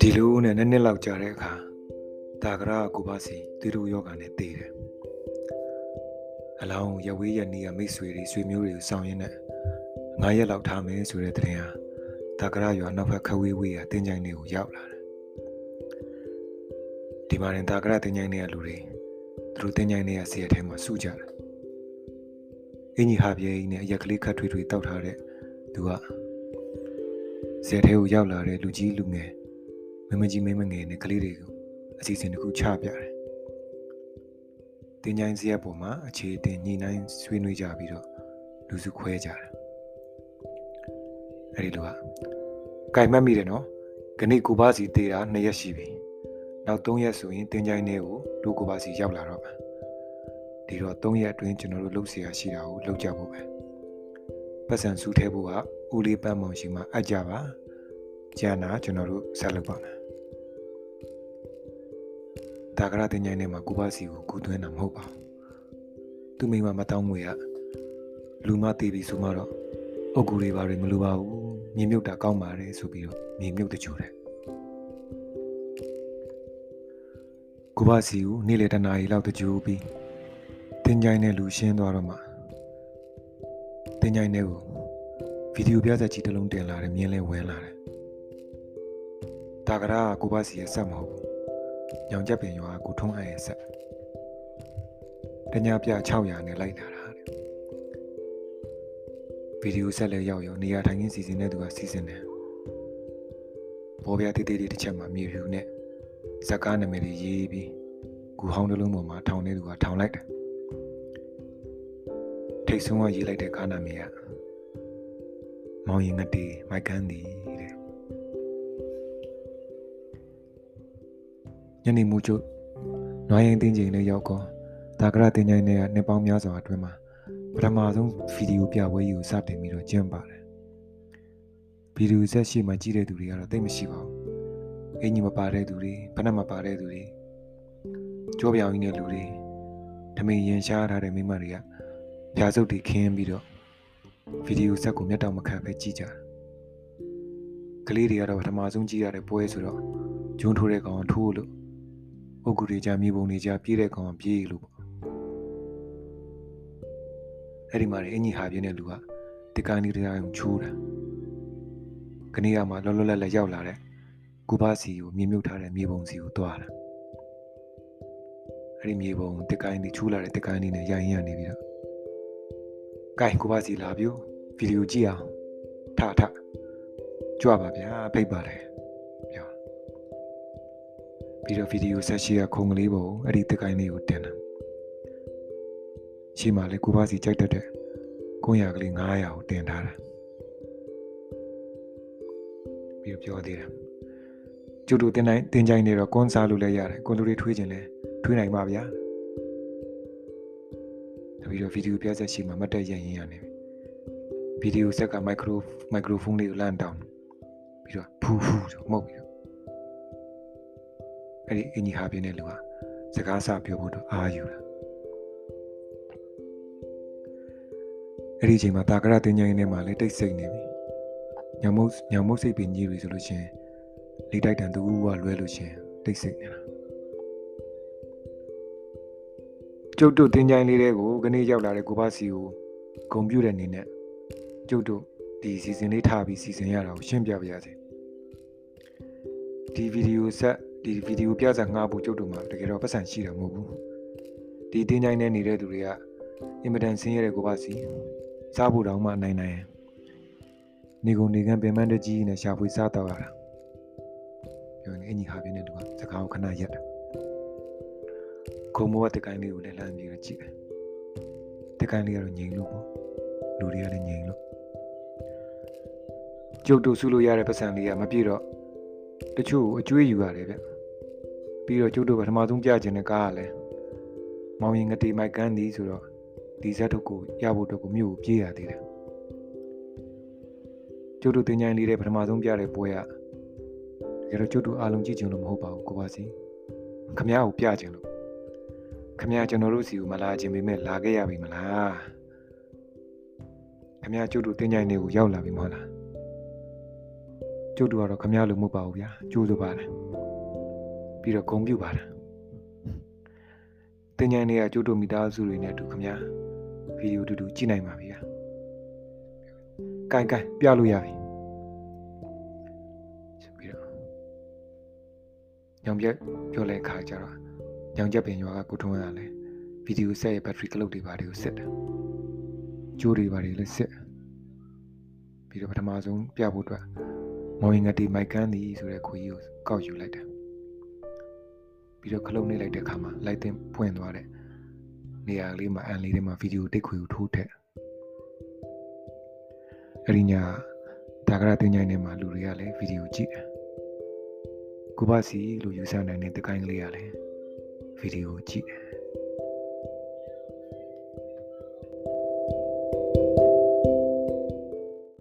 ဒီလိုနဲ့နှစ်နှစ်လောက်ကြာတဲ့အခါတာကရာကိုပါစီသူတို့ယောဂာနဲ့တည်တယ်အလောင်းရဝေးရနေရမိတ်ဆွေတွေဆွေမျိုးတွေကိုစောင့်ရင်းနဲ့ငါးရက်လောက်ထားမယ်ဆိုတဲ့တဲ့ဟာတာကရာရွာနောက်ဘက်ခဝေးဝေးရတင်းကြိုင်တွေကိုရောက်လာတယ်ဒီမှာရင်တာကရာတင်းကြိုင်တွေကလူတွေသူတို့တင်းကြိုင်တွေကစီရထဲမှာစုကြတယ် အင်းကြီးဟာပြေးနဲ့အရက်ကလေးခတ်ထွေးထွေးတောက်ထားတဲ့သူကစီရထဲကိုရောက်လာတဲ့လူကြီးလူငယ်မမကြီးမင်းမငယ်နဲ့ကလေးတွေကိုအစီအစဉ်တစ်ခုချပြတယ်။တင်ချိုင်းစရက်ပေါ်မှာအခြေအတင်ညှိနှိုင်းဆွေးနွေးကြပြီးတော့လူစုခွဲကြတယ်။အဲဒီလိုကကြိုင်မှတ်မိတယ်နော်။ခဏကိုပါစီတေးတာ2ရက်ရှိပြီ။နောက်3ရက်ဆိုရင်တင်ချိုင်းထဲကိုဒိုကိုပါစီရောက်လာတော့မှာ။ ဒီတော့3ရက်အတွင်းကျွန်တော်တို့လှုပ်เสียရှိတာကိုလှုပ်ကြဖို့ပဲ။ပတ်စံစုထဲဖို့ကဦးလေးပန်းမောင်ရှိမှအပ်ကြပါ။ကျန်တာကျွန်တော်တို့ဆက်လုပ်ပါမယ်။တာကရတင်ញိုင်းထဲမှာကိုပါစီကိုကူသွင်းတာမဟုတ်ပါဘူးသူမိမမတောင်းငွေကလူမသေးပြီဆိုမှတော့အုတ်ကူတွေပါတွေမလိုပါဘူးမြေမြုပ်တာကောင်းပါတယ်ဆိုပြီးတော့မြေမြုပ်တကြိုတယ်ကိုပါစီကိုနေ့လေတနာရီလောက်တကြိုပြီး တင်ញိုင်းနဲ့လူရှင်းသွားတော့မှတင်ញိုင်းနဲ့ကိုဗီဒီယိုပြဆက်ကြီးတစ်လုံးတင်လာတယ်မြင်းလဲဝဲလာတယ်တာကရာကကိုပါစီရဲ့ဆက်မဟုတ်ဘူးညောင်ချက်ပင်ရွာကိုထုံးအပ်ရဲ့ဆက်တညာပြ600နဲ့လိုက်လာတာတဲ့ဗီဒီယိုဆက်လည်းရောက်ရောနေရာထိုင်ခင်းစီစဉ်တဲ့သူကစီစဉ်တယ်ပေါ်ပြတေးသေးလေးတစ်ချက်မှာမြေဖြူနဲ့ဇက်ကားနာမည်တွေရေးပြီးဂူဟောင်းတစ်လုံးပေါ်မှာထောင်နေသူကထောင်လိုက်တယ် ထိတ်ဆုံးကရေးလိုက်တဲ့ကားနာမည်ကမောင်ရင်ငတေမိုက်ကန်ဒီတဲ့ညနေမိုးချုပ်နွားရင်တင်းချိန်နဲ့ရောက်ကောဒါကရတင်ချိုင်းနဲ့နှစ်ပေါင်းများစွာအတွင်းမှာပထမဆုံးဗီဒီယိုပြပွဲကြီးကိုစတင်ပြီးတော့ကျင်းပါတယ်ဗီဒီယိုဆက်ရှိမှကြည့်တဲ့သူတွေကတော့တိတ်မရှိပါဘူးအင်ကြီးမပါတဲ့သူတွေဖနက်မပါတဲ့သူတွေကြောပြောင်ကြီးတဲ့လူတွေဓမင်ရင်ရှားထားတဲ့မိမတွေက ဖြာစုပ်တွေခင်းပြီးတော့ဗီဒီယိုဆက်ကိုမျက်တောင်မခံပဲကြည့်ကြတယ်ကလေးတွေကတော့ပထမဆုံးကြည့်ရတဲ့ပွဲဆိုတော့ဂျွန်းထိုးတဲ့ကောင်ထိုးလို့အုတ်ဂူတွေကြမြေပုံတွေကြပြေးတဲ့ကောင်ပြေးလို့ပေါ့အဲ့ဒီမှာအင်ကြီးဟာပြင်းတဲ့လူကတကန်ဒီတရားကိုချိုးတာကနေရမှာလောလောလတ်လတ်ရောက်လာတဲ့ကူပါစီကိုမြေမြုပ်ထားတဲ့မြေပုံစီကိုတွားတာအဲ့ဒီမြေပုံတကန်ဒီချိုးလာတဲ့တကန်ဒီနဲ့ရိုင်းရနေပြီးတော့ ကဲကူပါစီလာပြိုဗီဒီယိုကြည့်အောင်ထထကြွပါဗျာဖိတ်ပါတယ်ပြီးတော့ဗီဒီယိုဆက်ရှိရခုံကလေးပုံအဲ့ဒီတကိုင်းလေးကိုတင်တာရှိမှလေကိုပါစီကြိုက်တတ်တဲ့ကုန်းရကလေး900ကိုတင်ထားတာပြီးတော့ပြောသေးတယ်ကျူတူတင်တိုင်းတင်ကြိုင်းနေတော့ကွန်စားလို့လည်းရတယ်ကွန်လူတွေထွေးခြင်းလဲထွေးနိုင်ပါဗျာ ပြီးတော့ဗီဒီယိုပြဆက်ရှိမှမတ်တက်ရရင်ရနေပြီဗီဒီယိုဆက်ကမိုက်ခရိုမိုက်ခရိုဖုန်းလေးကိုလမ်းတောင်းပြီးတော့ဖူးဖူးဆိုမှုတ်ပြီးအဲ့ဒီအင်ကြီးဟာပြင်းတဲ့လူဟာစကားစပြောဖို့တော့အာယူတာအဲ့ဒီအချိန်မှာတာကရတင်ញိုင်းနေမှာလေတိတ်ဆိတ်နေပြီညမုတ်ညမုတ်စိတ်ပင်ကြီးပြီဆိုလို့ချင်းလေတိုက်တန်သူကလွဲလို့ချင်းတိတ်ဆိတ်နေတာ ကျုပ်တို့တင်ញိုင်းလေးတွေကိုခနေ့ရောက်လာတဲ့ကိုပါစီကိုဂုံပြူတဲ့အနေနဲ့ကျုပ်တို့ဒီစီစဉ်လေးထားပြီးစီစဉ်ရတာကိုရှင်းပြပါရစေဒီဗီဒီယိုဆက်ဒီဗီဒီယိုပြစာငှားဖို့ကျုပ်တို့မှာတကယ်တော့ပတ်စံရှိတာမဟုတ်ဘူးဒီတင်းချိုင်းနဲ့နေတဲ့သူတွေကအင်မတန်ဆင်းရဲတဲ့ကိုပါစီစားဖို့တောင်မှနိုင်နိုင်နေကုန်နေကန်းပင်မန်းတကြီးနဲ့ရှာဖွေစားတော့ရတာပြောနေအညီဟာပြင်းတဲ့သူကစကားကိုခဏရက်တာ ခုံမောတကိုင်းလေးကိုလည်းလမ်းပြီးတော့ကြည့်တယ်တကိုင်းလေးကတော့ငြိမ်လို့ပေါ့လူတွေကလည်းငြိမ်လို့ကျုပ်တို့စုလို့ရတဲ့ပတ်စံလေးကမပြည့်တော့တချို့အကျွေးယူရတယ်ဗျပြီးတော့ကျုပ်တို့ပထမဆုံးပြခြင်းတဲ့ကားကလည်းမောင်ရင်ငတေမိုက်ကန်သည်ဆိုတော့ဒီဇက်တို့ကိုရဖို့အတွက်ကိုမြို့ကိုပြေးရသေးတယ်ကျုပ်တို့တင်ញိုင်းလေးတဲ့ပထမဆုံးပြတဲ့ပွဲကတကယ်တော့ကျုပ်တို့အားလုံးကြည့်ကြလို့မဟုတ်ပါဘူးကိုပါစီခမ ्या ကိုပြခြင်းလို့ ခမ ्या ကျွန်တော်တို့စီကိုမလာခြင်းပေမဲ့လာခဲ့ရပြီမလားခခမရကျုပ်တို့တင်ကြိုင်တွေကိုရောက်လာပြီမဟုတ်လားကျုပ်တို့ကတော့ခမရလို့မဟုတ်ပါဘူးဗျာကျိုးဆိုပါတယ်ပြီးတော့ဂုံပြူပါတယ်တင်ကြိုင်တွေကကျုပ်တို့မိသားစုတွေနဲ့အတူခမရဗီဒီယိုတူတူကြည့်နိုင်ပါပြီဗျာကိုင်ကိုင်ပြလို့ရပြီဆိုပြီးတော့ညောင်ပြက်ပြောလဲခါကြတော့ ညောင်ချက်ပင်ရွာကကိုထုံးရလဲဗီဒီယိုဆက်ရဲ့ဘက်ထရီကလုတ်တွေပါတယ်ကိုစစ်တယ်ကျိုးတွေပါတယ်လည်းစစ်ပြီးတော့ပထမဆုံးပြဖို့အတွက်မော်ရင်ငတီမိုက်ကန်းဒီဆိုတဲ့ခွေးကြီးကိုကောက်ယူလိုက်တယ်ပြီးတော့ခလုတ်နေလိုက်တဲ့အခါမှာလိုက်တင်ပွင့်သွားတဲ့နေရာလေးမှာအန်လေးထဲမှာဗီဒီယိုတိတ်ခွေကိုထိုးထည့်အဲ့ဒီညဒါကရတင်ញိုင်းထဲမှာလူတွေကလည်းဗီဒီယိုကြည့်တယ်ကိုဘစီလို့ယူဆနိုင်တဲ့တကိုင်းကလေးကလည်း ဗီဒီယိုကြည့်တယ်